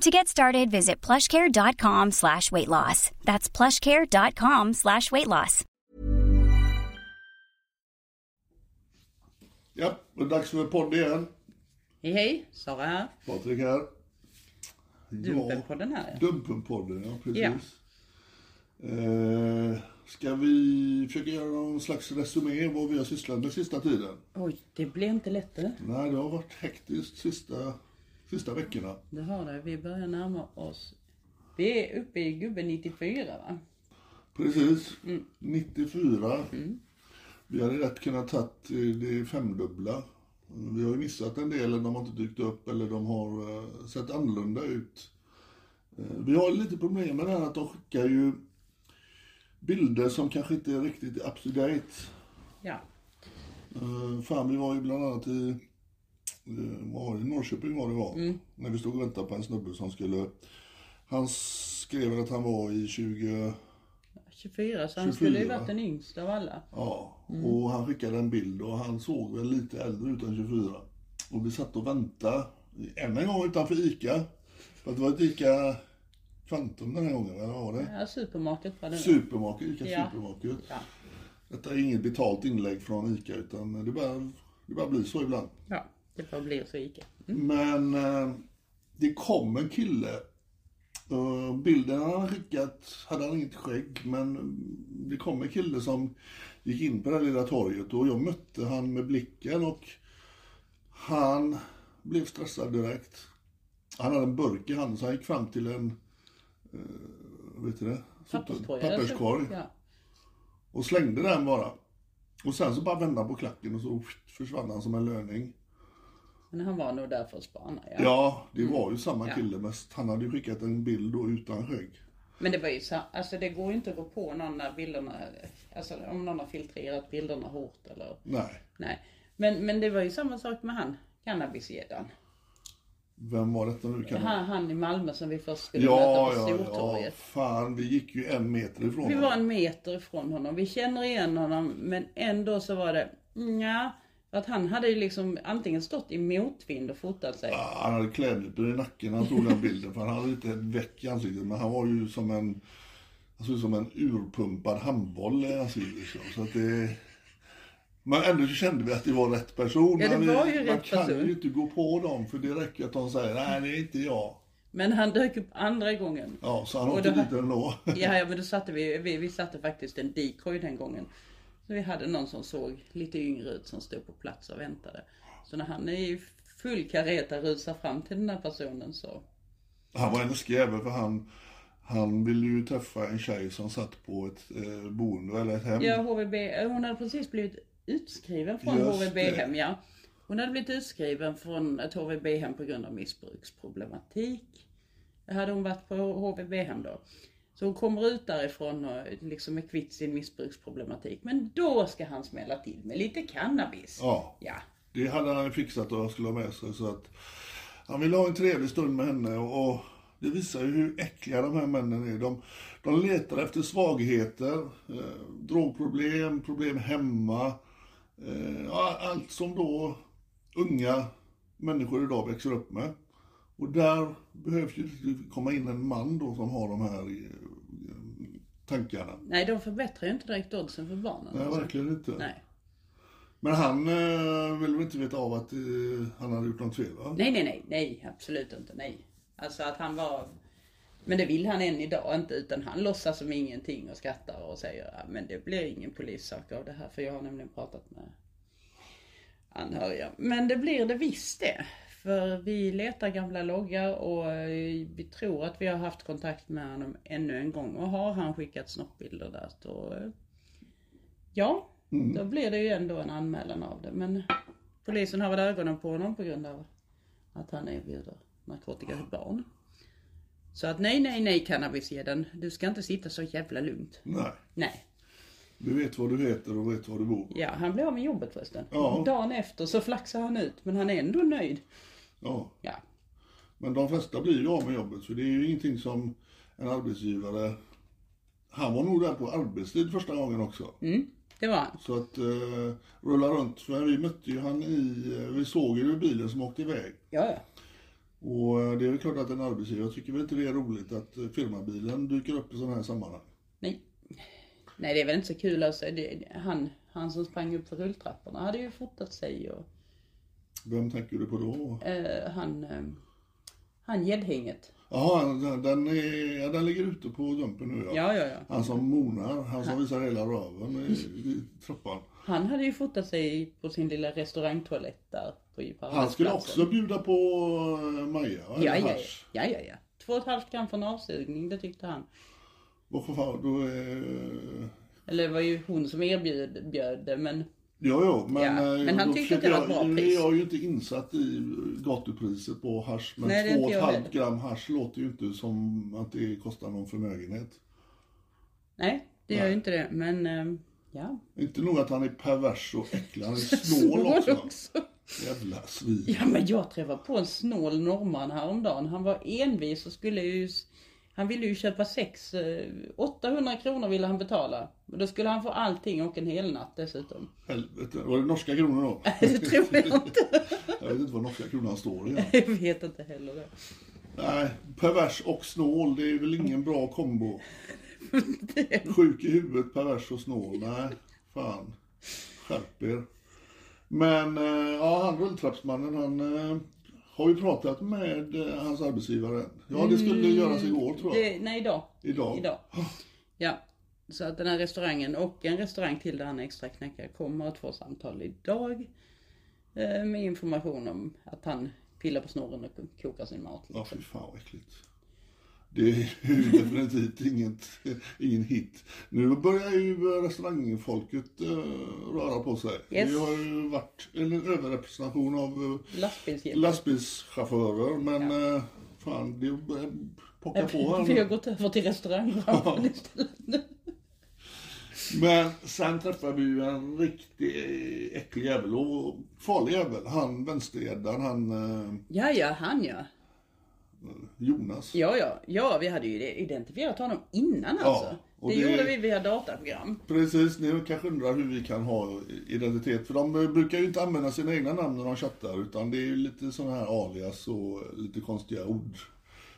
To get started, visit plushcare.com slash weight loss. That's plushcare.com slash weight loss. Ja, det är dags för podd igen. Hej hej, Sara här. Patrik här. Dumpenpodden här. Dumpenpodden, ja precis. Eh, ska vi försöka göra någon slags resumé vad vi har sysslat med sista tiden? Oj, det blir inte lättare. Nej, det har varit hektiskt sista, sista veckorna. Det har det. Vi börjar närma oss. Vi är uppe i gubbe 94 va? Precis, 94. Vi hade rätt kunnat tagit eh, det femdubbla. Vi har ju missat en del, de har inte dykt upp eller de har eh, sett annorlunda ut. Eh, Vi har lite problem med det här att de skickar ju bilder som kanske inte är riktigt up to date. Ja. Fan, vi var ju bland annat i var det, Norrköping var det var. När vi stod och väntade på en snubbe som skulle... Han skrev att han var i 20... 24, så han 24. skulle ju varit den yngsta av alla. Ja, och han skickade en bild och han såg väl lite äldre ut än 24. Och vi satt och väntade än en gång utanför ICA. För att det var ett ICA Kvantum den här gången, eller vad var det? Ja, supermarket var det. Supermarket, ICA Ja. Supermarket. Ja. Detta är inget betalt inlägg från ICA utan det bara, det bara blir så ibland. ja, det bara blir så Ica. Men eh, det kom en kille. Uh, bilden han hade skickat hade han inget skägg, men det kom en kille som gick in på det här lilla torget och jag mötte han med blicken och han blev stressad direkt. Han hade en burk i handen så han gick fram till en, uh, vet du det? Papperskorg Ja. och slängde den bara. Och sen så bara vände han på klacken och så försvann han som en löning. Men han var nog där för att spana ja. Ja, det var ju samma Ja. kille, men han hade ju skickat en bild då utan skägg. Men det var ju så, alltså det går ju inte att gå på någon när bilderna, alltså om någon har filtrerat bilderna hårt eller, Nej. nej. Men, men det var ju samma sak med han, cannabisgäddan. Vem var detta nu? Kan Han, han i Malmö som vi först skulle Ja, möta på ja, ja. Stortorget. Fan, vi gick ju en meter ifrån Vi honom. var en meter ifrån honom. Vi känner igen honom men ändå så var det, ja att han hade ju liksom antingen stått i motvind och fotat sig. Ja, Han hade klädnypor i nacken när han tog den bilden, för han hade lite ett väck i ansiktet, men han var ju som en, han såg ut som en urpumpad handboll i ansiktet. liksom. Så att det... Men ändå så kände vi att det var rätt person. Ja, det vi- var ju man rätt kan person. ju inte gå på dem, för det räcker att de säger nej, det är inte jag. Men han dök upp andra gången. Ja, så han åkte dit ändå. Ja, ja men då satte vi, vi, vi satte faktiskt en decoy den gången. Vi hade någon som såg lite yngre ut som stod på plats och väntade. Så när han i full kareta rusar fram till den här personen så, Han var en jävel för han, han ville ju träffa en tjej som satt på ett eh, boende eller ett hem. ja HVB, hon hade precis blivit utskriven från HVB-hem ja. Hon hade blivit utskriven från ett HVB-hem på grund av missbruksproblematik. Hade hon varit på HVB-hem då. Så hon kommer ut därifrån och liksom är kvitt sin missbruksproblematik. Men då ska han smälla till med lite cannabis. Ja. Ja. Det hade han fixat och skulle ha med sig så att han ville ha en trevlig stund med henne och, Det visar ju hur äckliga de här männen är. De, de letar efter svagheter, eh, drogproblem, problem hemma. Eh, allt som då unga människor idag växer upp med. Och där behövs ju komma in en man då som har de här eh, tankarna. Nej, de förbättrar ju inte direkt oddsen för barnen. Nej, alltså. verkligen inte. Nej. Men han eh, vill väl inte veta av att eh, han hade gjort något fel va? nej, nej, nej, nej, absolut inte, nej. Alltså att han var... Men det vill han än idag inte, utan han låtsas som ingenting och skrattar och säger men det blir ingen polissak av det här, för jag har nämligen pratat med anhöriga. Men det blir det visst det. För vi letar gamla loggar och eh, vi tror att vi har haft kontakt med honom ännu en gång. Och har han skickat snoppbilder där så... eh, Ja, då blir det ju ändå en anmälan av det. Men polisen har väl ögonen på honom på grund av att han erbjuder narkotika till barn. Så att nej, nej, nej cannabisgädden. Du ska inte sitta så jävla lugnt. Nej. Nej. Du vet vad du heter och vet var du bor. Ja, han blev av med jobbet förresten. Ja. Dagen efter så flaxar han ut, men han är ändå nöjd. Ja. Ja. Men de flesta blir ju av med jobbet, så det är ju ingenting som en arbetsgivare... Han var nog där på arbetstid första gången också. Mm, det var han. Så att eh, rulla runt, för vi mötte ju han i... eh, Vi såg ju bilen som åkte iväg. Ja, ja. Och eh, det är väl klart att en arbetsgivare tycker väl inte det är roligt att firmabilen dyker upp i sådana här sammanhang. Nej. Nej, det är väl inte så kul alltså. Det, han, han som sprang upp för rulltrapporna hade ju fotat sig och Vem tänker du på då? eh, han, eh, han gäddhänget. Jaha, den, den, är, ja, den ligger ute på dumpen nu ja. Ja, ja, ja. Han som monar, han som visar hela röven i, i trappan. Han hade ju fotat sig på sin lilla restaurangtoalett där på Han skulle också bjuda på eh, Maja, eller Ja, ja, ja. ja, ja, ja. Två och ett halvt gram från avsugning, det tyckte han. Varför fan, då är... Eller det var ju hon som erbjöd bjöd det, men Jo, jo, men, Ja, eh, men han då tyckte att det var ett bra pris. Jag är ju inte insatt i gatupriset på hasch, men Nej, det är två och inte ett jag halvt heller. gram hasch låter ju inte som att det kostar någon förmögenhet. nej, det gör ju inte det. Men ehm, ja. Inte nog att han är pervers och äcklig, han är snål också. också. Jävla svin. Ja, men jag träffade på en snål norrman häromdagen. Han var envis och skulle ju... Han ville ju köpa sex. eh, 800 kronor ville han betala. Och då skulle han få allting och en hel natt dessutom. Helvete, var det norska kronor då? Det tror jag inte. Jag vet inte vad norska kronan står i. Jag vet inte heller det. Nej, pervers och snål, det är väl ingen bra kombo. Sjuk i huvudet, pervers och snål. Nej, fan. Skärp er. Men eh, ja, han rulltrappsmannen, han eh, har ju pratat med eh, hans arbetsgivare. Ja, det skulle göras igår tror jag. det nej, idag. Idag. Idag. Ja. Så att den här restaurangen och en restaurang till där han är extra knäckare kommer att få samtal idag. eh, Med information om att han pillar på snorren och kokar sin mat. Ja, Liksom. fy fan vad äckligt. Det är ju definitivt inget, ingen hit. Nu börjar ju restaurangfolket uh, röra på sig. Yes. Det har ju varit en överrepresentation av Lastbilshjälp. lastbilschaufförer, men eh, fan, det börjar pocka på här Vi har gått över till restaurangbranschen istället nu. Men sen träffade vi ju en riktig äcklig jävel och farlig jävel. Han vänstergäddan, han eh, Ja, ja, han ja. Jonas. Ja, ja. Ja, vi hade ju identifierat honom innan alltså. och det, det- gjorde vi via dataprogram. Precis, ni kanske undrar hur vi kan ha identitet. För de brukar ju inte använda sina egna namn när de chattar. Utan det är ju lite sådana här alias och lite konstiga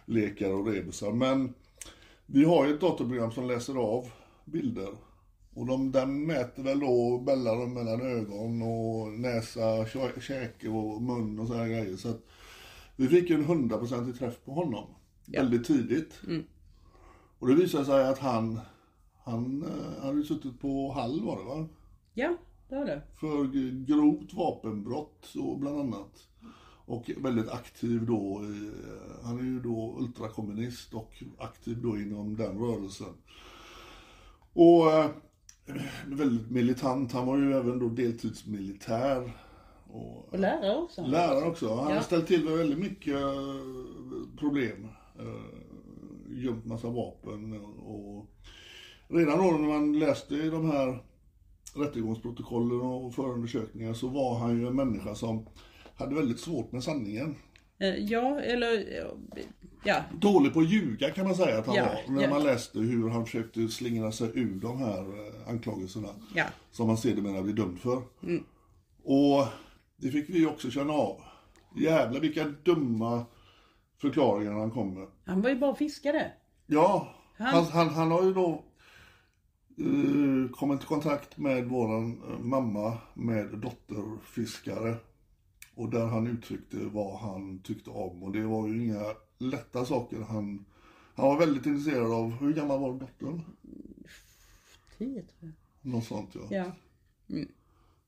ordlekar och rebusar. Men vi har ju ett datorprogram som läser av bilder. Och de, den mäter väl då mellan, mellan ögon och näsa, kä- käke och mun och sådana grejer. Så att vi fick ju en hundraprocentig träff på honom. Väldigt tidigt. Och det visade sig att han, han eh, hade suttit på Hall var det va? Ja, det var det. För grovt vapenbrott och bland annat. Och väldigt aktiv då, i, eh, han är ju då ultrakommunist och aktiv då inom den rörelsen. Och eh, väldigt militant, han var ju även då deltidsmilitär. Och, Och lärare också. Lärare också. Han har Ja. ställt till med väldigt mycket eh, problem. Eh, Gömt massa vapen och redan då när man läste i de här rättegångsprotokollen och förundersökningar så var han ju en människa som hade väldigt svårt med sanningen. Eh, Ja, eller ja. Dålig på att ljuga kan man säga att han Ja, var. När ja. man läste hur han försökte slingra sig ur de här anklagelserna. Ja. Som han sedermera blev dömd för. Och det fick vi också känna av. Jävlar vilka dumma förklaringar han kom med. Han var ju bara fiskare. Ja, Han- han, han, han har ju då eh, kommit i kontakt med våran eh, mamma med dotterfiskare. Och där han uttryckte vad han tyckte om. Och det var ju inga lätta saker. Han, han var väldigt intresserad av, hur gammal var dottern? Tio tror jag. Något sånt ja. Ja.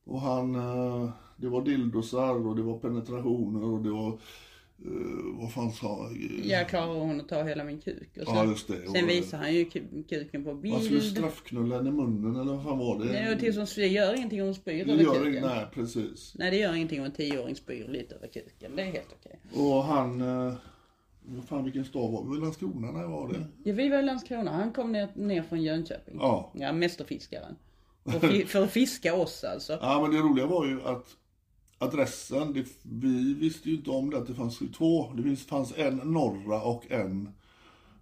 Och han, eh, det var dildosar och det var penetrationer och det var, eh, vad fan sa eh, Jag klarar hon att ta hela min kuk. Och Ja, just det. Sen visar han ju ku- kuken på Man skulle bild. straffknulla henne i munnen eller vad fan var det? Nej, och tills hon, det gör ingenting om hon spyr det över gör kuken. nej precis. Nej, det gör ingenting om en tioåring spyr lite över kuken. Det är helt okej. Och han, eh, vad fan vilken stad var vi? Landskrona, när var det? Ja, vi var i Landskrona. Han kom ner, ner från Jönköping. Ja. Ja, mästerfiskaren. För, för att fiska oss alltså. Ja men det roliga var ju att adressen, det, vi visste ju inte om det att det fanns två. Det fanns en norra och en,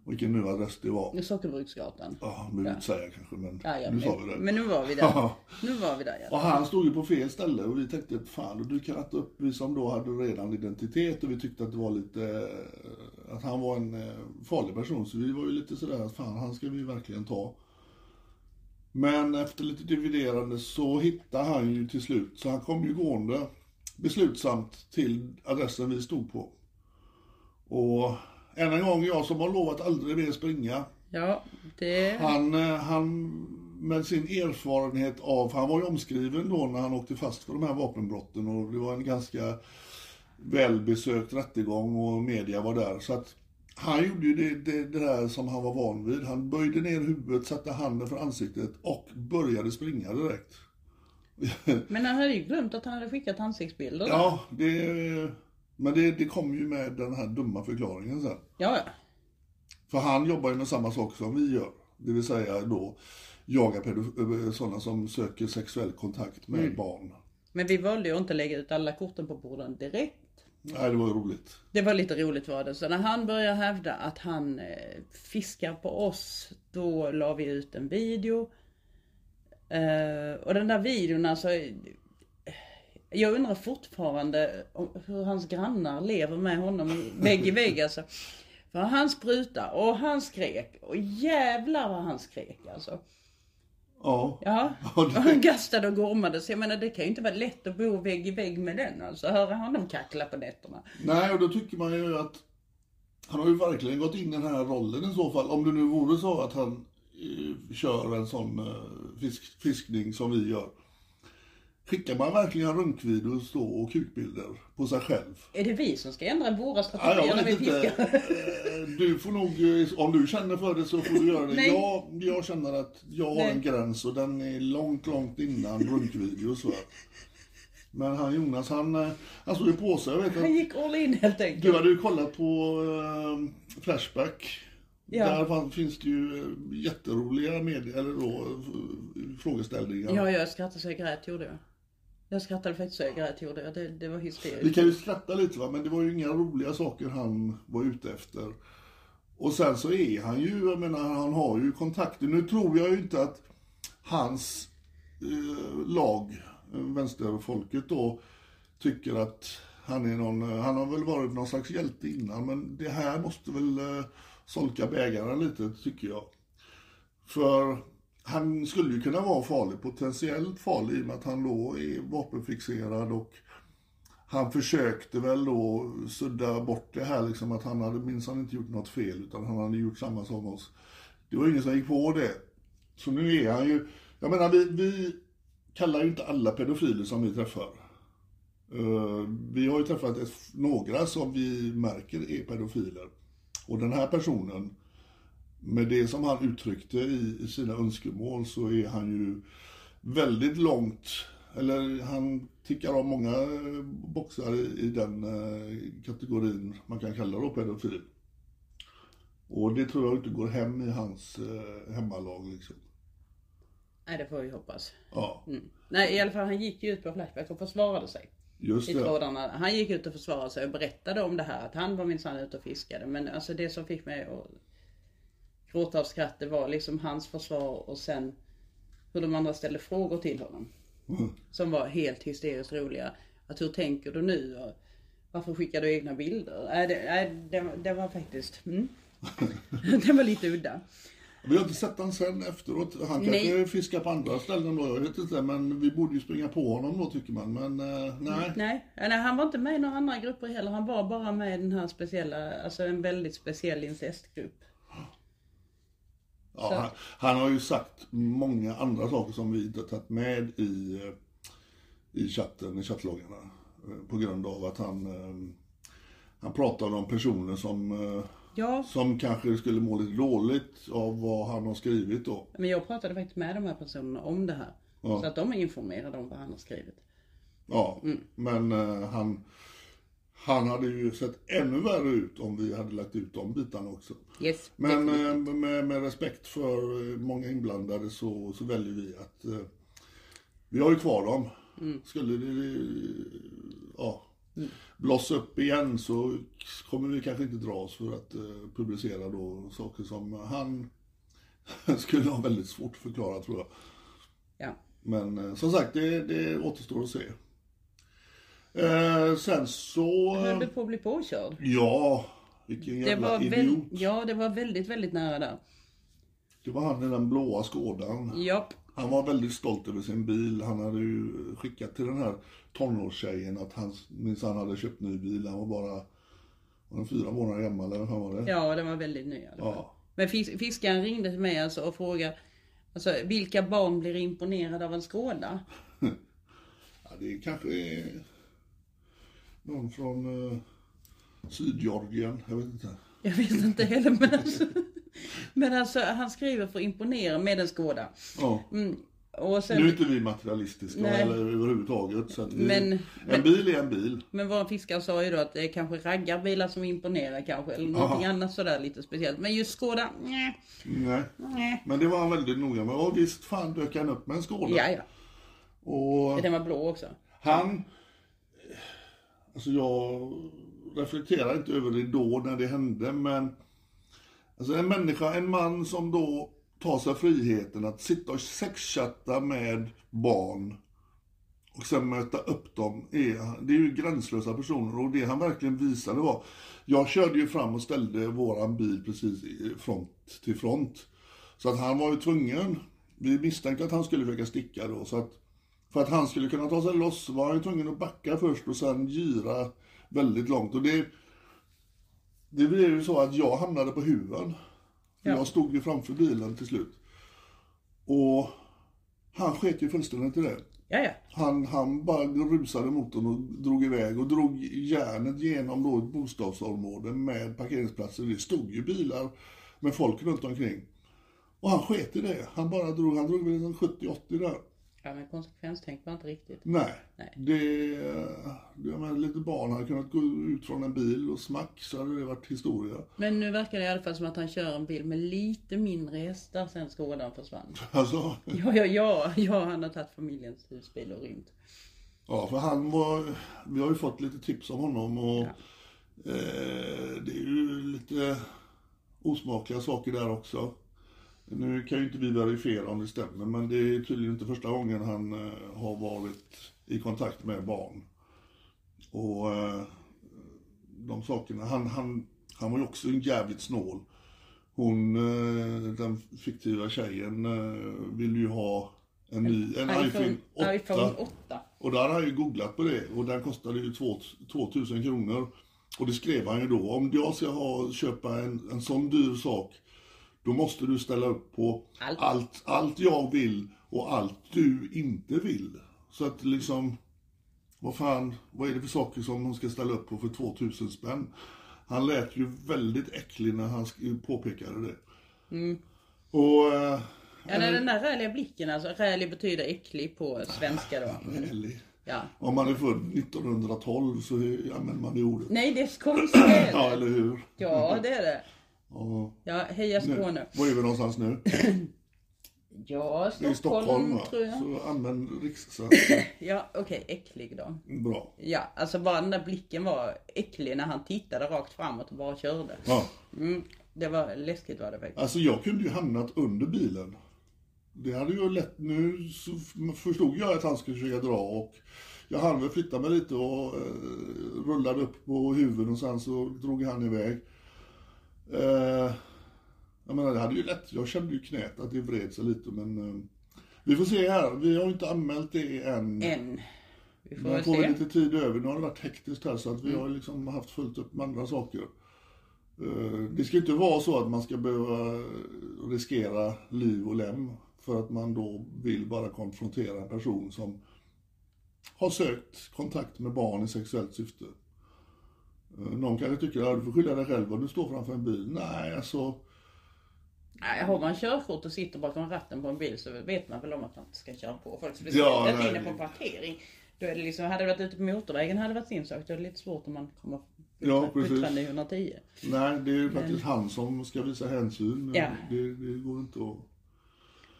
vilken nu adress det var. Sockerbruksgatan. Ja, behöver inte säga kanske men Ja, ja, nu sa men, vi det. men nu var vi där. Ja. Nu var vi där Och ja. han stod ju på fel ställe och vi tänkte fan du kan inte upp, vi som då hade redan identitet och vi tyckte att det var lite, eh, att han var en eh, farlig person så vi var ju lite sådär att fan han ska vi verkligen ta. Men efter lite dividerande så hittade han ju till slut, så han kom ju gående beslutsamt till adressen vi stod på. Och än en gång jag som har lovat aldrig mer springa, Ja, det... han, eh, han med sin erfarenhet av, han var ju omskriven då när han åkte fast för de här vapenbrotten och det var en ganska välbesökt rättegång och media var där. Så att han gjorde ju det, det, det där som han var van vid. Han böjde ner huvudet, satte handen för ansiktet och började springa direkt. Men han hade ju glömt att han hade skickat ansiktsbilder. Ja, det, men det, det kom ju med den här dumma förklaringen sen. ja. ja. För han jobbar ju med samma sak som vi gör. Det vill säga då jaga sådana som söker sexuell kontakt med barn. Men vi valde ju att inte lägga ut alla korten på borden direkt. Nej, det var roligt. Det var lite roligt var det. Så när han började hävda att han eh, fiskar på oss, då la vi ut en video. Eh, och den där videon alltså. Jag undrar fortfarande hur hans grannar lever med honom vägg i vägg alltså. För han spruta och han skrek. Och jävlar vad han skrek alltså. Ja. Ja, och han gastade och gormade. Så jag menar det kan ju inte vara lätt att bo vägg i vägg med den alltså. Höra honom kackla på nätterna. Nej, och då tycker man ju att han har ju verkligen gått in i den här rollen i så fall. Om det nu vore så att han kör en sån eh, fisk, fiskning som vi gör. Skickar man verkligen runkvideos då och kukbilder på sig själv? Är det vi som ska ändra våra Ja, strategier jag när vi fiskar? Eh, Du får nog, eh, om du känner för det så får du göra det. Jag, jag känner att jag har Nej. en gräns och den är långt, långt innan runkvideos. Va? Men han Jonas, han, eh, han stod ju på sig. Jag vet Han gick all in helt enkelt. du hade ju kollat på eh, Flashback. Ja. Där finns det ju eh, jätteroliga med, eller då, frågeställningar. Ja, jag skrattade så jag grät gjorde jag. Jag skrattade faktiskt så jag grät gjorde jag. Det, det var Vi hysteriskt. kan ju skratta lite va, men det var ju inga roliga saker han var ute efter. Och sen så är han ju, jag menar han har ju kontakter. Nu tror jag ju inte att hans eh, lag, eh, vänsterfolket då, tycker att han är någon, eh, han har väl varit någon slags hjälte innan, men det här måste väl eh, solka bägaren lite tycker jag. För han skulle ju kunna vara farlig, potentiellt farlig i och med att han då är vapenfixerad och han försökte väl då sudda bort det här liksom att han hade minsann inte gjort något fel utan han hade gjort samma som oss. Det var ingen som gick på det. Så nu är han ju, jag menar vi, vi kallar ju inte alla pedofiler som vi träffar. Eh, vi har ju träffat ett, några som vi märker är pedofiler. Och den här personen, med det som han uttryckte i, i sina önskemål så är han ju väldigt långt, eller han tickar av många boxar i, i den eh, kategorin man kan kalla då pedofil. Och det tror jag inte går hem i hans eh, hemmalag liksom. Nej, det får vi hoppas. Ja. Mm. Nej, i alla fall han gick ju ut på Flashback och försvarade sig. Just i trådarna. Han gick ut och försvarade sig och berättade om det här att han var minsann ute och fiskade. Men alltså det som fick mig att gråta av skratt det var liksom hans försvar och sen hur de andra ställde frågor till honom. Som var helt hysteriskt roliga. Att hur tänker du nu? Och varför skickar du egna bilder? Nej, det, nej, det, var- det var faktiskt... Mm. det var lite udda. Vi har inte sett han sen efteråt. Han kanske Nej. fiskar på andra ställen då, jag vet inte. Men vi borde ju springa på honom då tycker man. Men eh, nej. Nej, nej, han var inte med i några andra grupper heller. Han var bara med i den här speciella, alltså en väldigt speciell incestgrupp. Ja, han, han har ju sagt många andra saker som vi inte har tagit med i, eh, i chatten, i chattloggarna. eh, På grund av att han, eh, han pratade om personer som, Ja, som kanske skulle må lite dåligt av vad han har skrivit då. men jag pratade faktiskt med de här personerna om det här. Ja. Så att de är informerade om vad han har skrivit. Ja, men eh, han, han hade ju sett ännu värre ut om vi hade lagt ut de bitarna också. Yes, Men eh, med, med respekt för eh, många inblandade så, så väljer vi att eh, vi har ju kvar dem. Skulle det ja, blossa upp igen så kommer vi kanske inte dra oss för att eh, publicera då saker som han skulle ha väldigt svårt att förklara tror jag. Ja. Men eh, som sagt, det, det återstår att se. Eh, sen så... Höll du på att bli påkörd? Ja, vilken Det jävla var, idiot. ja, det var väldigt, väldigt nära där. Det var han i den blåa skådan. Japp. Han var väldigt stolt över sin bil. Han hade ju skickat till den här tonårstjejen att han minsann hade köpt ny bil. Han var bara var han fyra månader gammal eller vad var det? Ja, den var väldigt ny. Ja. Men fis- fiskaren ringde till mig alltså och frågade Alltså vilka barn blir imponerade av en skåda? Ja, det kanske är någon från uh, Sydgeorgien. Jag vet inte. Jag vet inte heller men alltså, men alltså han skriver för att imponera med en skåda. Ja. Mm, sen, Nu är inte vi materialistiska Nej. eller överhuvudtaget. Så vi, Men- en men- bil är en bil. Men vår fiskare sa ju då att det är kanske raggarbilar som imponerar kanske eller någonting annat sådär lite speciellt. Men just skåda, nej, Nej. nej. Men det var han väldigt noga med. Och visst fan dök han upp med en skåda. Ja, ja. Och Den var blå också. han... Alltså jag reflekterar inte över det då när det hände men... Alltså en människa, en man som då tar sig friheten att sitta och sexchatta med barn och sen möta upp dem. Är, det är ju gränslösa personer och det han verkligen visade var... Jag körde ju fram och ställde våran bil precis front till front. Så att han var ju tvungen, vi misstänkte att han skulle försöka sticka då så att för att han skulle kunna ta sig loss var han ju tvungen att backa först och sen gira väldigt långt och det det blev ju så att jag hamnade på huven. Ja. Jag stod ju framför bilen till slut. Och han sket ju fullständigt i det. Ja, ja. Han, han bara rusade mot den och drog iväg och drog järnet genom då ett bostadsområde med parkeringsplatser. Det stod ju bilar med folk runt omkring. Och han sket i det. Han bara drog, han drog väl en 70-80 där. Ja men konsekvenstänk var inte riktigt. Nej. Nej. Det, det, jag menar, lite barn hade kunnat gå ut från en bil och smack så hade det varit historia. Men nu verkar det i alla fall som att han kör en bil med lite mindre hästar sen skådan försvann. Alltså, Ja, ja, ja, ja, han har tagit familjens husbil och rymt. ja för han var, vi har ju fått lite tips om honom och eh, det är ju lite osmakliga saker där också. Nu kan ju inte vi verifiera om det stämmer men det är tydligen inte första gången han eh, har varit i kontakt med barn. Och eh, de sakerna, han, han, han var ju också en jävligt snål. Hon, eh, den fiktiva tjejen, vill ju ha en ny, en iPhone 8. iPhone 8. Och där har han ju googlat på det och den kostade ju 2 2000 kronor. Och det skrev han ju då, om jag ska ha, köpa en, en sån dyr sak, då måste du ställa upp på Allt. allt, allt jag vill och allt du inte vill. Så att liksom, vad fan, vad är det för saker som hon ska ställa upp på för 2000 spänn? Han lät ju väldigt äcklig när han påpekade det. Och... eh, Ja, nej, den där räliga blicken alltså. Rälig betyder äcklig på svenska då. Mm. ärlig. Ja. Om man är född 1912 så använder man det ordet. Nej, det är skånska. Ja, eller hur? Ja, det är det. Och Ja, heja nu, Skåne. var är vi någonstans nu? Ja, Stockholm, Stockholm va? tror jag. Så använd rikssvenska. Ja, okej, äcklig då. Bra. Ja, alltså bara den där blicken var äcklig när han tittade rakt framåt och bara körde. Ja. Mm, det var läskigt var det faktiskt. Alltså jag kunde ju hamnat under bilen. Det hade ju lätt, nu förstod jag att han skulle försöka dra och jag hann väl flytta mig lite och eh, rullade upp på huvudet och sen så drog han iväg. Eh, jag menar det hade ju lätt, jag kände ju knät att det vred sig lite men eh, vi får se här, vi har ju inte anmält det än. En. Vi får får vi lite tid över. Nu har det varit hektiskt här så att vi har liksom haft fullt upp med andra saker. Eh, Det ska inte vara så att man ska behöva riskera liv och lem för att man då vill bara konfrontera en person som har sökt kontakt med barn i sexuellt syfte. Någon kanske tycker att du får skylla dig själv om du står framför en bil. Nej, alltså. Nej, har man körkort och sitter bakom ratten på en bil så vet man väl om att man inte ska köra på folk. Ja, Speciellt nej. inne på en parkering. Då är det liksom, hade det varit ute på motorvägen hade det varit sin sak. Då är det lite svårt om man kommer Ja, puttrande i 110. Nej, det är ju faktiskt han som ska visa hänsyn. Ja. Det, det går inte att...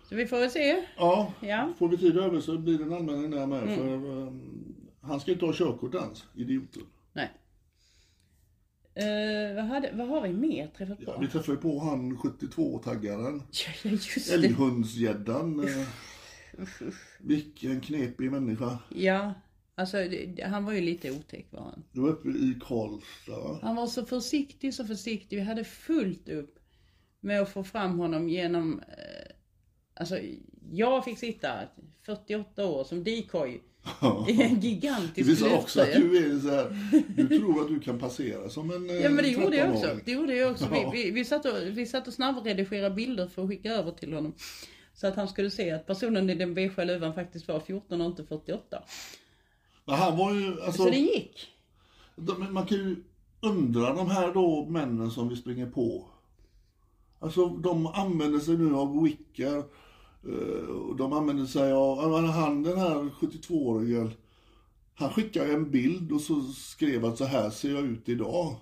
Så vi får väl se. Ja, Ja. får vi tid över så blir det en anmälning där med. För um, han ska inte ha körkort ens, idioten. Nej. Eh, vad, hade, vad har vi mer träffat på? Ja, vi träffade på han 72-taggaren. Ja, just det. Älghundsgäddan. eh, Vilken knepig människa. Ja, alltså det, han var ju lite otäck var han. Du var uppe i Karlstad? Han var så försiktig, så försiktig. Vi hade fullt upp med att få fram honom genom... Eh, alltså, jag fick sitta 48 år som decoy i en Det gigantisk visar också att du är så här, du tror att du kan passera som en eh, Ja men det gjorde jag också. 13-åring. Det gjorde jag också. Ja. Vi, vi, vi, satt och, vi satt och snabbredigerade bilder för att skicka över till honom. Så att han skulle se att personen i den beigea luvan faktiskt var 14 och inte 48. Men han var ju, alltså, Så det gick. de, man kan ju undra de här då männen som vi springer på. Alltså de använder sig nu av wickar. Eh, och De använder sig av, han den här 72-åringen. Han skickade en bild och så skrev att så här ser jag ut idag.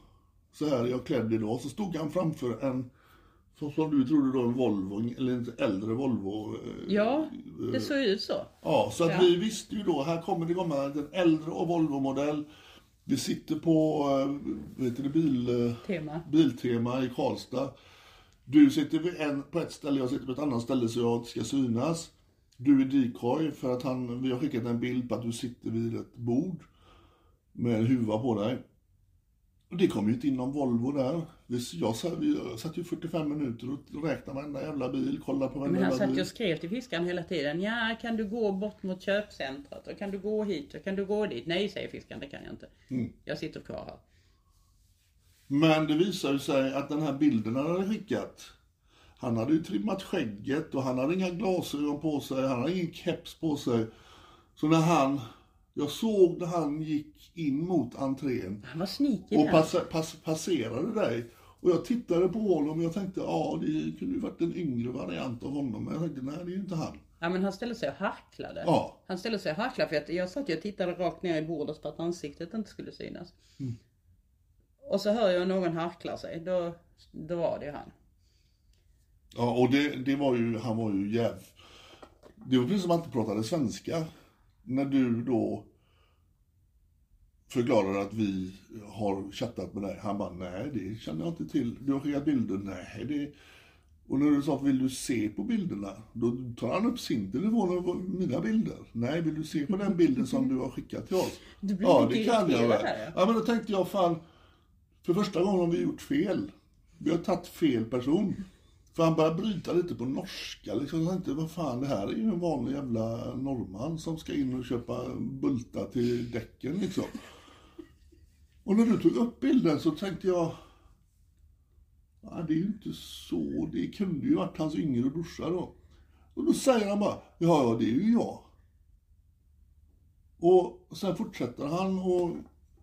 Så här är jag klädd idag. Så stod han framför en, som, du trodde då en Volvo, eller en äldre Volvo. eh, Ja, det såg ut så. Ja, så att Ja. vi visste ju då, här kommer det komma en äldre Volvo-modell. Vi sitter på, eh, vad heter det, bil, eh, Tema. Biltema i Karlstad. Du sitter en, på ett ställe, jag sitter på ett annat ställe så jag ska synas. Du är decoy för att han, vi har skickat en bild på att du sitter vid ett bord med en huva på dig. Och det kom ju inte in någon Volvo där. Jag satt, vi satt ju 45 minuter och räknade varenda jävla bil, kollade på varenda Men han satt ju bil. och skrev till fiskaren hela tiden. Ja, kan du gå bort mot köpcentret? Och kan du gå hit? Och kan du gå dit? Nej, säger fiskaren, det kan jag inte. Mm. Jag sitter kvar här. Men det visade sig att den här bilden han hade skickat, han hade ju trimmat skägget och han hade inga glasögon på sig, han hade ingen keps på sig. Så när han, jag såg när han gick in mot entrén Han var sneaky och pass, pass, passerade dig. Och jag tittade på honom och jag tänkte, ja det kunde ju varit en yngre variant av honom. Men jag tänkte, nej det är ju inte han. Ja, men han ställde sig och harklade. Ja. Han ställde sig och harklade för att jag satt ju och tittade rakt ner i bordet för att ansiktet inte skulle synas. Mm. Och så hör jag någon harkla sig. Då, då var det ju han. Ja, och det, det var ju, han var ju jäv... Det var precis som att han inte pratade svenska. När du då förklarar att vi har chattat med dig. Han bara, nej det känner jag inte till. Du har skickat bilder, nej det... Och när du sa, vill du se på bilderna? Då tar han upp sin telefon och mina bilder. Nej, vill du se på den bilden som du har skickat till oss? Du blir ja, det kan jag väl. Ja, men då tänkte jag, fan, för första gången har vi gjort fel. Vi har tagit fel person. För han började bryta lite på norska liksom. Jag tänkte, vad fan, det här är ju en vanlig jävla norrman som ska in och köpa bultar till däcken liksom. Och när du tog upp bilden så tänkte jag, nej det är ju inte så, det kunde ju varit hans yngre brorsa då. Och då säger han bara, ja, ja, det är ju jag. Och sen fortsätter han och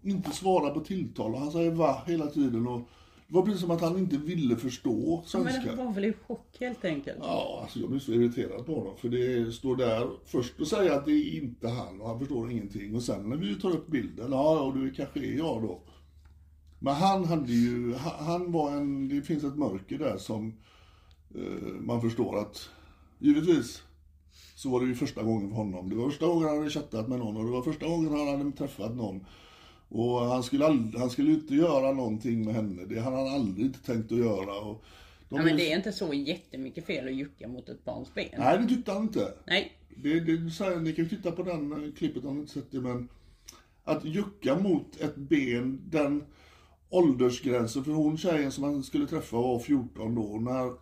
inte svara på tilltal. Och han säger va hela tiden. Och det var precis som att han inte ville förstå Ja, men svenska. han var väl i chock helt enkelt. Ja, alltså jag blir så irriterad på honom. För det står där först och säger att det är inte han och han förstår ingenting. Och sen när vi tar upp bilden, ja, ja det kanske är jag då. Men han hade ju, han var en, det finns ett mörker där som eh, man förstår att givetvis så var det ju första gången för honom. Det var första gången han hade chattat med någon och det var första gången han hade träffat någon. Och han skulle, ald- han skulle inte göra någonting med henne. Det hade han aldrig tänkt att göra. Och de Ja, men det är inte så jättemycket fel att jucka mot ett barns ben. Nej, det tyckte han inte. Nej. Det, det, så här, ni kan ju titta på den eh, klippet om ni inte sett det, men att jucka mot ett ben, den åldersgränsen, för hon tjejen som han skulle träffa var 14 då, när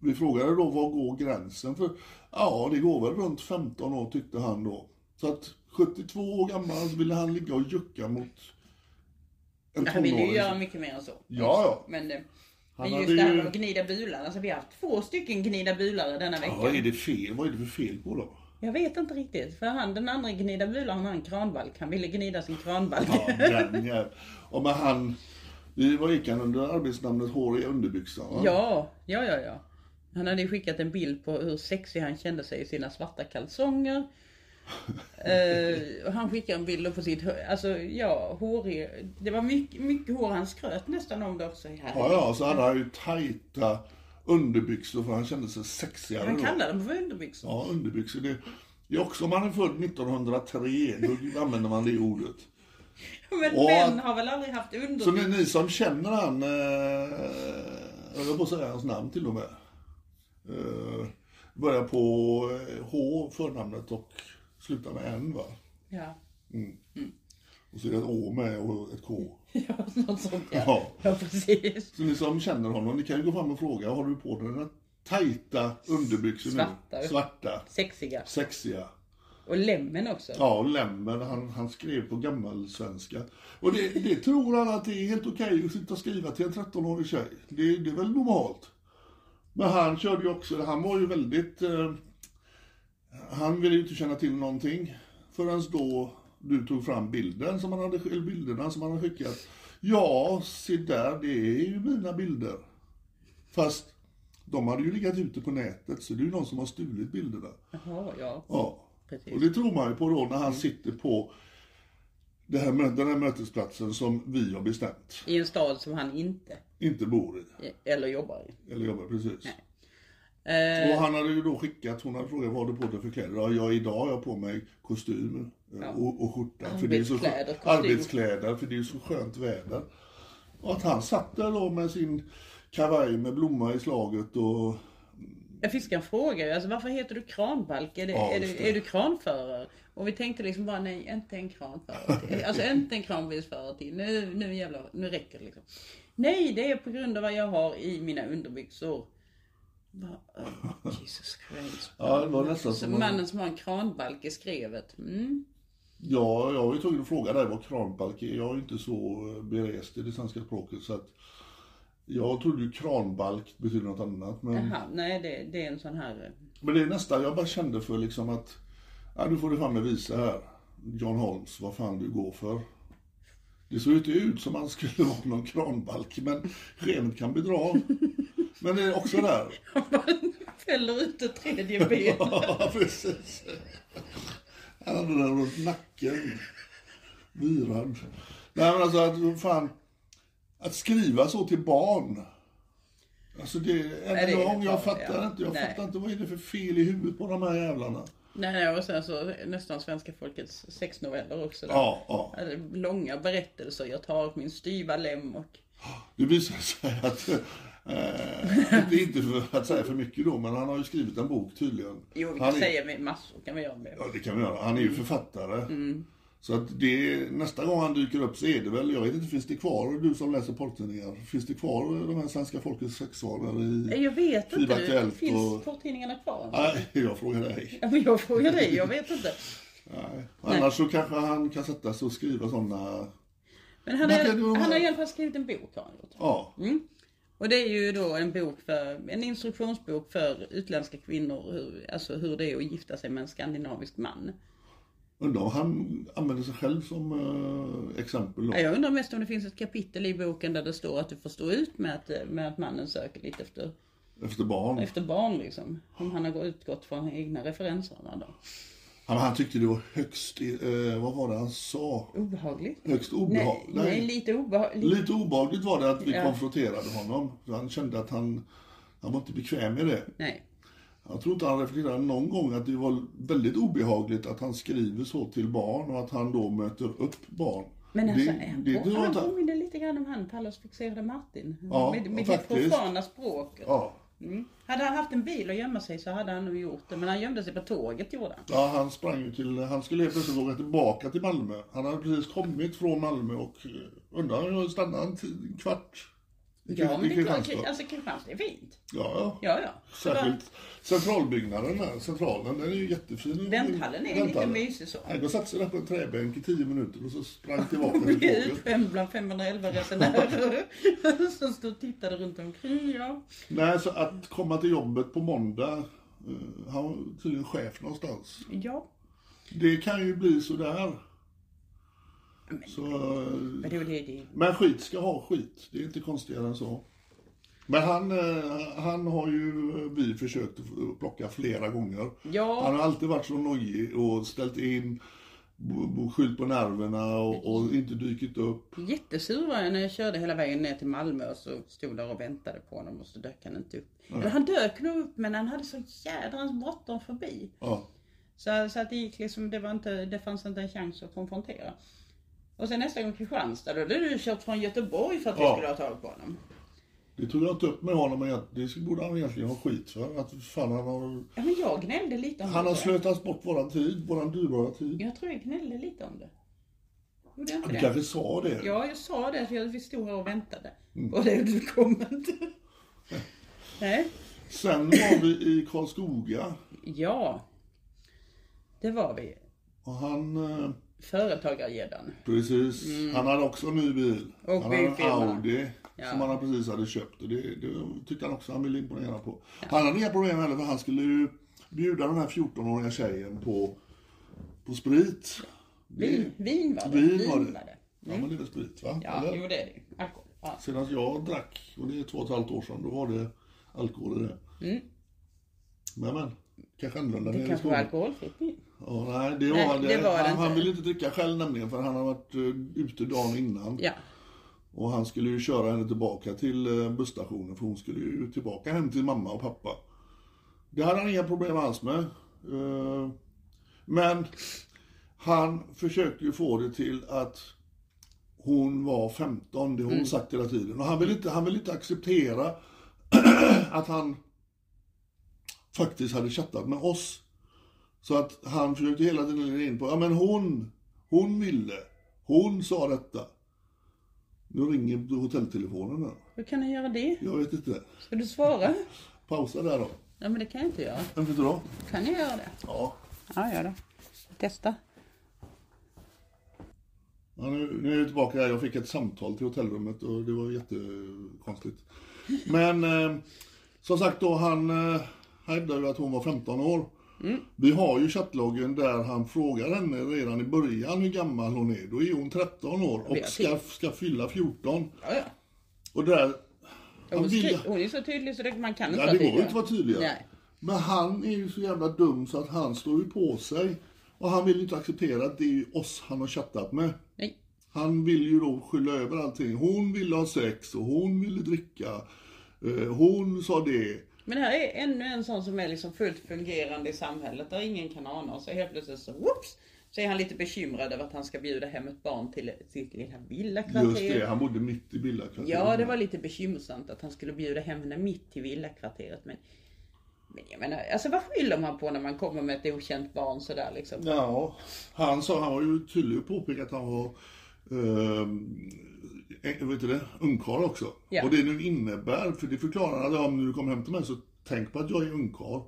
vi frågade då var går gränsen för, ja det går väl runt 15 år tyckte han då. Så att 72 år gammal så ville han ligga och jucka mot en Han vill ju tonåring. göra mycket mer än så. Ja, ja. Men, eh, Han men just det här med att gnida bular. Alltså vi har haft två stycken gnida bulare denna vecka. Ja, vad är det fel? Vad är det för fel på dem? Jag vet inte riktigt. För han den andra gnida bular han har en kranbalk. Han ville gnida sin kranbalk. Ja, den jäveln. Och men han, var gick han under arbetsnamnet hår i underbyxan va? Ja, ja, ja, ja. Han hade skickat en bild på hur sexig han kände sig i sina svarta kalsonger. Och han skickade en bild på sitt. Alltså ja, hårig. Det var mycket, mycket hår. Han skröt nästan om det också. Ja, ja, så hade han ju tajta underbyxor för han kände sig sexigare Han kallade dem för underbyxor. Ja, underbyxor. Det, det är också om man är född 1903, då använder man det ordet. Men Och- män har väl aldrig haft Så ni, underbyxor? ni som känner han, eh, jag höll på att säga hans namn till och med. Eh, börjar på eh, H, förnamnet, och slutar med N va? Ja. Och så är det ett Å med och ett K. ja, något sånt ja. Ja. Ja, precis. Så ni som känner honom, ni kan ju gå fram och fråga, har du på dig dina tajta underbyxor Svarta. nu? Svarta. Sexiga. Sexiga. Och lämmen också. Ja, och Lemmen, han, han skrev på gammelsvenska. Och det, det tror han att det är helt okej att sitta och skriva till en 13-årig tjej. Det, det är väl normalt. Men han körde ju också, han var ju väldigt... Han ville ju inte känna till någonting förrän då du tog fram bilden som han hade, eller bilderna som han hade skickat. Ja, se där, det är ju mina bilder. Fast de hade ju legat ute på nätet, så det är ju någon som har stulit bilderna. Jaha, ja. Ja. Precis. Och det tror man ju på då när han sitter på det här, den här mötesplatsen som vi har bestämt. I en stad som han inte Inte bor i. eller jobbar i. Eller jobbar precis. Eh, Och han hade ju då skickat, hon hade frågat vad du på dig för kläder? Ja, jag idag har jag på mig kostym eh, och, och skjorta. För det är så, Arbetskläder, för det är ju så skönt väder. Och att han satt där då med sin kavaj med blomma i slaget och Jag fick en fråga alltså varför heter du kranbalk? Är, det, Ja, är, du, är du kranförare? Och vi tänkte liksom bara nej, inte en kranförare till. Alltså inte en kranbilsförare till. Nu, nu jävlar, nu räcker det liksom. Nej, det är på grund av vad jag har i mina underbyxor. Bara, oh, Jesus Christ. Ja, det var nästan som... mannen som har en kranbalk i skrevet. Mm. Ja, jag var ju tvungen att fråga dig vad kranbalk är. Jag är ju inte så eh, berest i det svenska språket så att jag trodde ju kranbalk betyder något annat. Men, Jaha, nej det, det är en sån här... eh, men det är nästan, jag bara kände för liksom att, ja nu får du fan med visa här, John Holmes, vad fan du går för. Det såg inte ut som han skulle vara någon kranbalk, men skenet kan bedra. Men det är också där. Fäller ut ett tredje ben. Ja, precis. Han hade den runt nacken. Virad. Nej men alltså att, fan. Att skriva så till barn. Alltså det, än det en gång, jag fattar ja. inte. Jag Nej. fattar inte, vad är det för fel i huvudet på de här jävlarna? Nej, nej, och sen så nästan svenska folkets sexnoveller också. Ja, ja. Alltså, Långa berättelser. Jag tar min styva lem och... Det visar sig att, eh, det är inte för att säga för mycket då, men han har ju skrivit en bok tydligen. Jo, vi han kan är, säga med massor kan vi göra med. Ja, det kan vi göra. Han är ju författare. Så att det, nästa gång han dyker upp så är det väl, jag vet inte, finns det kvar, du som läser porrtidningar, finns det kvar de här svenska folkets sexscener i... Jag vet inte. Finns och- porrtidningarna kvar? Nej, jag frågar dig. Ja, men jag frågar dig, jag vet inte. Nej. Annars så kanske han kan sätta sig och skriva sådana, Men han, kan du- han har i alla fall skrivit en bok har han gjort. ja. Och det är ju då en bok för, en instruktionsbok för utländska kvinnor, hur, alltså hur det är att gifta sig med en skandinavisk man. Undrar om han använder sig själv som eh, exempel då. Ja, Jag undrar mest om det finns ett kapitel i boken där det står att du får stå ut med att, med att mannen söker lite efter, Efter barn. efter barn liksom. Om han har utgått från egna referenserna då. Han, han tyckte det var högst, eh, vad var det han sa? Obehagligt. Högst Nej, obehagligt. nej, lite obehagligt. Lite obehagligt var det att vi Ja. konfronterade honom. Han kände att han, han var inte bekväm med det. Nej. Jag tror inte han reflekterade någon gång att det var väldigt obehagligt att han skriver så till barn och att han då möter upp barn. Men alltså, det, han, det, det han påminner lite grann om han Pallas fixerade Martin. Ja, med med det profana språket. Ja, Mm. Hade han haft en bil att gömma sig så hade han nog gjort det. Men han gömde sig på tåget gjorde han. ja, han sprang ju till, han skulle helt plötsligt åka tillbaka till Malmö. Han hade precis kommit från Malmö och eh, undrar hur stannade en kvart? Ja, men det är klart, Kristianstad. alltså Kristianstad är fint. Ja, ja. Ja, ja. Särskilt centralbyggnaden där, centralen, den är ju jättefin. Vänthallen är lite Vänthallen. mysig så. Han satt sig där på en träbänk i tio minuter och så sprang tillbaka till tåget. utskämd bland 511 resenärer som stod och tittade runt omkring. Ja. Nej, så att komma till jobbet på måndag, eh, han var tydligen chef någonstans. ja. Det kan ju bli sådär. Så, eh, Men det, det, men skit ska ha skit, det är inte konstigare än så. Men han, eh, han har ju eh, vi försökt plocka flera gånger. Ja. Han har alltid varit så nojig och ställt in, skyllt på nerverna och, och inte dykt upp. Jättesur var jag när jag körde hela vägen ner till Malmö och så stod där och väntade på honom och så dök han inte upp. Eller han dök nog upp men han hade så jädrans bråttom förbi. Ja. Så, så att det gick liksom, det, var inte, det fanns inte en chans att konfrontera. Och sen nästa gång Kristianstad, då hade du kört från Göteborg för att vi Ja. skulle ha tag på honom. Det tog jag inte upp med honom, men det borde han egentligen ha skit för. Att fan han har, Ja men jag gnällde lite om han det. har slösat bort våran tid, våran dyrbara tid. Jag tror jag gnällde lite om det. Gjorde jag inte Du det? kanske sa det? Ja, jag sa det för jag- vi stod här och väntade. Mm. Och det du kom inte. Nej. Sen var vi i Karlskoga Ja. Det var vi. och han, eh, Företagargäddan. precis, han hade också en ny bil. Mm. Och han hade en. Audi Ja. som han precis hade köpt och det, det tyckte han också han ville imponera på. Han hade inga problem heller för han skulle ju bjuda den här 14-åriga tjejen på, på sprit. Det- Vin, vin var det. Vin var det. det. Ja men det är väl sprit va? Ja, Eller? jo det är det. Alkohol. Ja. Senast jag drack, och det är två och ett halvt år sedan, då var det alkohol i det. Mm. Men men, kanske annorlunda Det kanske var alkoholfritt vin. Ja, nej, det Nej, var det. det var han, han ville inte dricka själv nämligen för han hade varit uh, ute dagen innan. Ja. Och han skulle ju köra henne tillbaka till eh, busstationen för hon skulle ju tillbaka hem till mamma och pappa. Det hade han inga problem alls med. Eh, Men han försökte ju få det till att hon var 15, det har hon sagt hela tiden. Och han vill inte, han vill inte acceptera att han faktiskt hade chattat med oss. Så att han försökte hela tiden in på, ja men hon, hon ville, hon sa detta. Nu ringer hotelltelefonen här. Hur kan han göra det? Jag vet inte. Ska du svara? Pausa där då. Ja men det kan jag inte göra. Varför inte då? Kan jag göra det? Ja. Ja, gör det. Testa. ja nu, nu är jag tillbaka här. Jag fick ett samtal till hotellrummet och det var jättekonstigt. Men eh, som sagt då, han eh, hävdade ju att hon var 15 år. Vi har ju chattloggen där han frågar henne redan i början hur gammal hon är. Då är hon 13 år och ska, ska fylla 14. Ja, ja. Och där... Hon, vill, hon är så tydlig så det, man kan inte ja, vara det går tydligare. inte att vara tydligare. Nej. Men han är ju så jävla dum så att han står ju på sig. Och han vill inte acceptera att det är oss han har chattat med. Nej. Han vill ju då skylla över allting. Hon ville ha sex och hon ville dricka. Eh, Hon sa det. Men det här är ännu en sån som är liksom fullt fungerande i samhället där ingen kan ana. Och så helt plötsligt så, whoops, så är han lite bekymrad över att han ska bjuda hem ett barn till sitt lilla villakvarter. Just det, han bodde mitt i villakvarteret. Ja, det var lite bekymmersamt att han skulle bjuda hem henne mitt till villakvarteret. Men, men jag menar, alltså vad skyller man på när man kommer med ett okänt barn sådär liksom? Ja, han sa, han var ju tydlig och påpekade att han var eh, vet du det, ungkarl också. Ja. Och det nu innebär, för det förklarar han, ja, om du kommer hem till mig så tänk på att jag är ungkarl.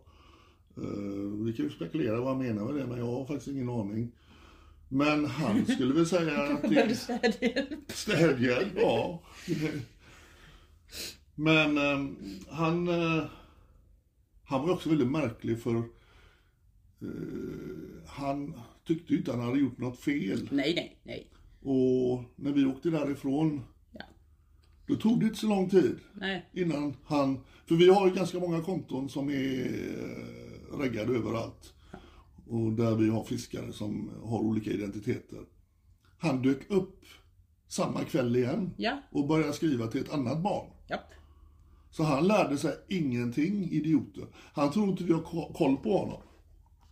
Eh, vi kan ju spekulera vad han menar med det, men jag har faktiskt ingen aning. Men han skulle väl säga att Behövde det, städhjälp. städhjälp, ja. Men eh, han, eh, han var också väldigt märklig för eh, han tyckte ju inte han hade gjort något fel. Nej, nej, nej. Och när vi åkte därifrån, Ja. då tog det inte så lång tid Nej. innan han... För vi har ju ganska många konton som är eh, reggade överallt. Och där vi har fiskare som har olika identiteter. Han dök upp samma kväll igen Ja. och började skriva till ett annat barn. Japp. Så han lärde sig ingenting, idioten. Han tror inte vi har ko- koll på honom.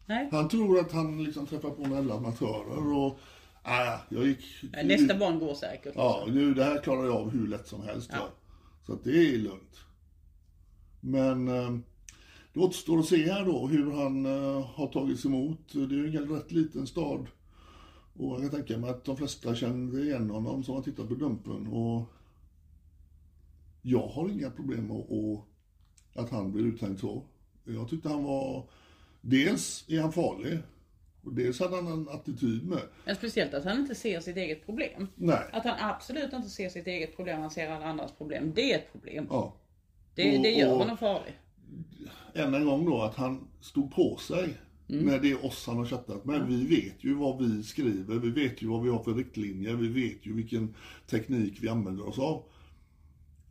Nej. Han tror att han liksom träffar på några jävla amatörer och... Äh, jag gick... Ja, Nästa barn går säkert. Ja, nu, det här klarar jag av hur lätt som helst. Ja. Så att det är lugnt. Men eh, det återstår att se här då hur han eh, har tagits emot. Det är ju en rätt liten stad. Och jag kan tänka mig att de flesta känner igen honom som har tittat på Dumpen. Och jag har inga problem med att- att han blir uthängd så. Jag tyckte han var... Dels är han farlig. Och dels hade han en attityd med. Men speciellt att han inte ser sitt eget problem. Nej. Att han absolut inte ser sitt eget problem, han ser alla andras problem. Det är ett problem. Ja. Det, det Och- gör och- honom farlig. än en gång då att han stod på sig Mm. när det är oss han har chattat med. Vi vet ju vad vi skriver, vi vet ju vad vi har för riktlinjer, vi vet ju vilken teknik vi använder oss av.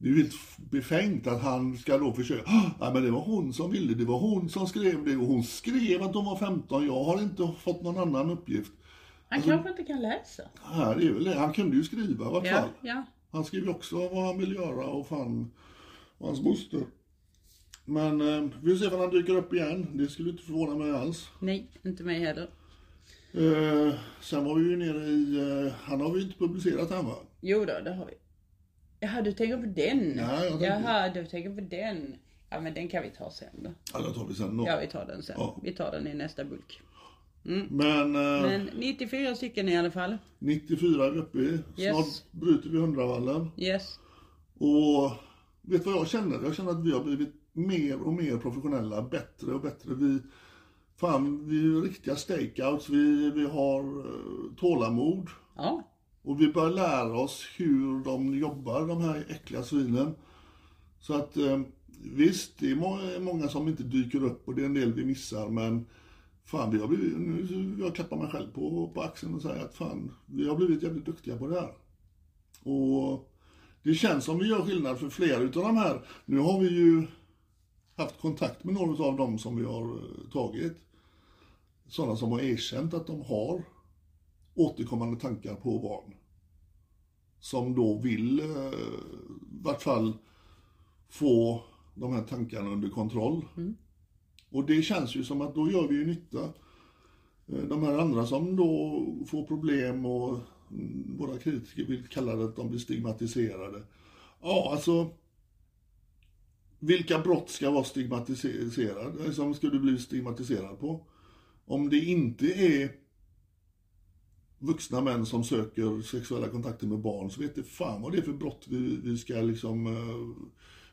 Det är ju helt befängt att han ska då försöka, "Ah, nej men det var hon som ville, det var hon som skrev det och hon skrev att de var 15, jag har inte fått någon annan uppgift. Han Alltså- kanske inte kan läsa. Här är väl det. Han kunde ju skriva i Ja, fall. ja. Han skrev ju också vad han vill göra och fan och hans moster. Men eh, vi får se om han dyker upp igen. Det skulle inte förvåna mig alls. Nej, inte mig heller. Eh, sen var vi ju nere i, eh, han har vi inte publicerat än va? Jo då, det har vi. Jaha, du tänker på den? Ja, jag tänker- Jaha, du tänker på den. Ja, men den kan vi ta sen då. Ja, det tar vi sen då. Ja, vi tar den sen. Ja. Vi tar den i nästa bulk. Men, eh, Men 94 stycken i alla fall. 94 är vi uppe i. Snart Yes. bryter vi 100-vallen. Yes. Och vet du vad jag känner? Jag känner att vi har blivit mer och mer professionella, bättre och bättre. Vi, fan, vi är riktiga stakeouts, vi, vi har eh, tålamod. Ja. Och vi börjar lära oss hur de jobbar, de här äckliga svinen. Så att eh, visst, det är många som inte dyker upp och det är en del vi missar, men fan, vi har blivit, nu, jag klappar mig själv på, på axeln och säger att fan, vi har blivit jävligt duktiga på det här. Och det känns som vi gör skillnad för flera utav de här. Nu har vi ju haft kontakt med några av dem som vi har eh, tagit. Sådana som har erkänt att de har återkommande tankar på barn. Som då vill eh, i vart fall få de här tankarna under kontroll. Och det känns ju som att då gör vi ju nytta. Eh, De här andra som då får problem och mm, våra kritiker vill kalla det att de blir stigmatiserade. Ja, alltså vilka brott ska vara stigmatiserade? Som ska du bli stigmatiserad på? Om det inte är vuxna män som söker sexuella kontakter med barn så vet det fan vad det är för brott vi, vi ska liksom eh,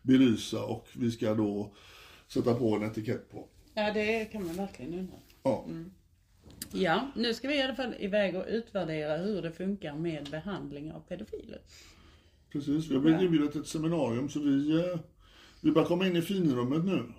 belysa och vi ska då sätta på en etikett på. Ja, det kan man verkligen undra. Ja, Ja, nu ska vi i alla fall iväg och utvärdera hur det funkar med behandling av pedofiler. precis. Vi har blivit inbjudna till ett seminarium så vi, eh, vi börjar komma in i finrummet nu.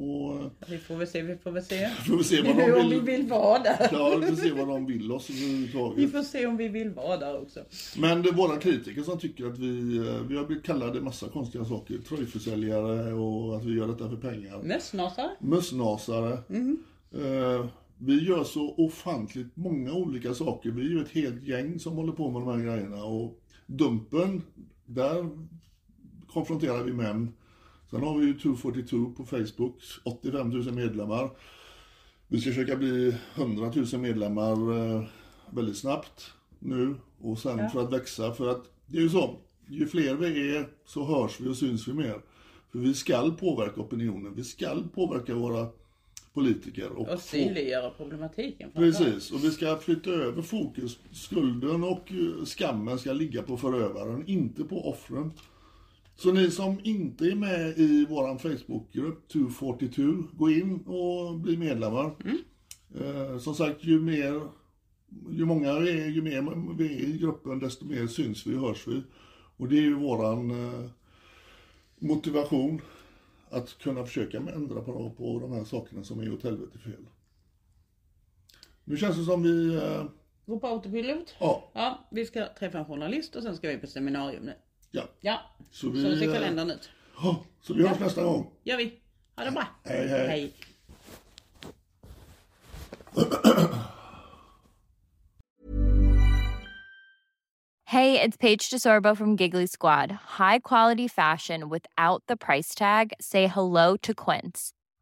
Och Vi får väl se, vi får väl se. får vi se vad de Om vi vill. vill vara där. Ja, vi får se vad de vill oss Vi överhuvudtaget. får se om vi vill vara där också. Men det är våra kritiker som tycker att vi, eh, vi har blivit kallade massa konstiga saker. Tröjförsäljare och att vi gör detta för pengar. Mössnasar? Mössnasare. Eh, vi gör så ofantligt många olika saker. Vi är ju ett helt gäng som håller på med de här grejerna. Och Dumpen, där konfronterar vi män. Sen har vi ju 242 på Facebook, 85 000 medlemmar. Vi ska försöka bli 100 000 medlemmar eh, väldigt snabbt nu. Och sen för att växa, för att det är ju så. Ju fler vi är så hörs vi och syns vi mer. För vi skall påverka opinionen, vi skall påverka våra politiker. Och, Och synliggöra problematiken. Precis, och vi ska flytta över fokus. Skulden och eh, skammen ska ligga på förövaren, inte på offren. Så ni som inte är med i vår Facebookgrupp 242, gå in och bli medlemmar. Eh, som sagt, ju mer, ju många vi är, ju mer vi är i gruppen, desto mer syns vi och hörs vi. Och det är ju våran eh, motivation att kunna försöka ändra på, på de här sakerna som är åt helvete fel. Nu känns det som vi, eh, Gå på autopilot. ja, Ja, vi ska träffa en journalist och sen ska vi på seminarium nu. Ja. Ja, Så så, vi, ser eh, kalendern ut. Ja, så vi hörs nästa gång. Gör vi. Ha det bra. Hej, hej. hej. Hey, Hey, it's Paige DeSorbo from Giggly Squad. High quality fashion without the price tag. Say hello to Quince.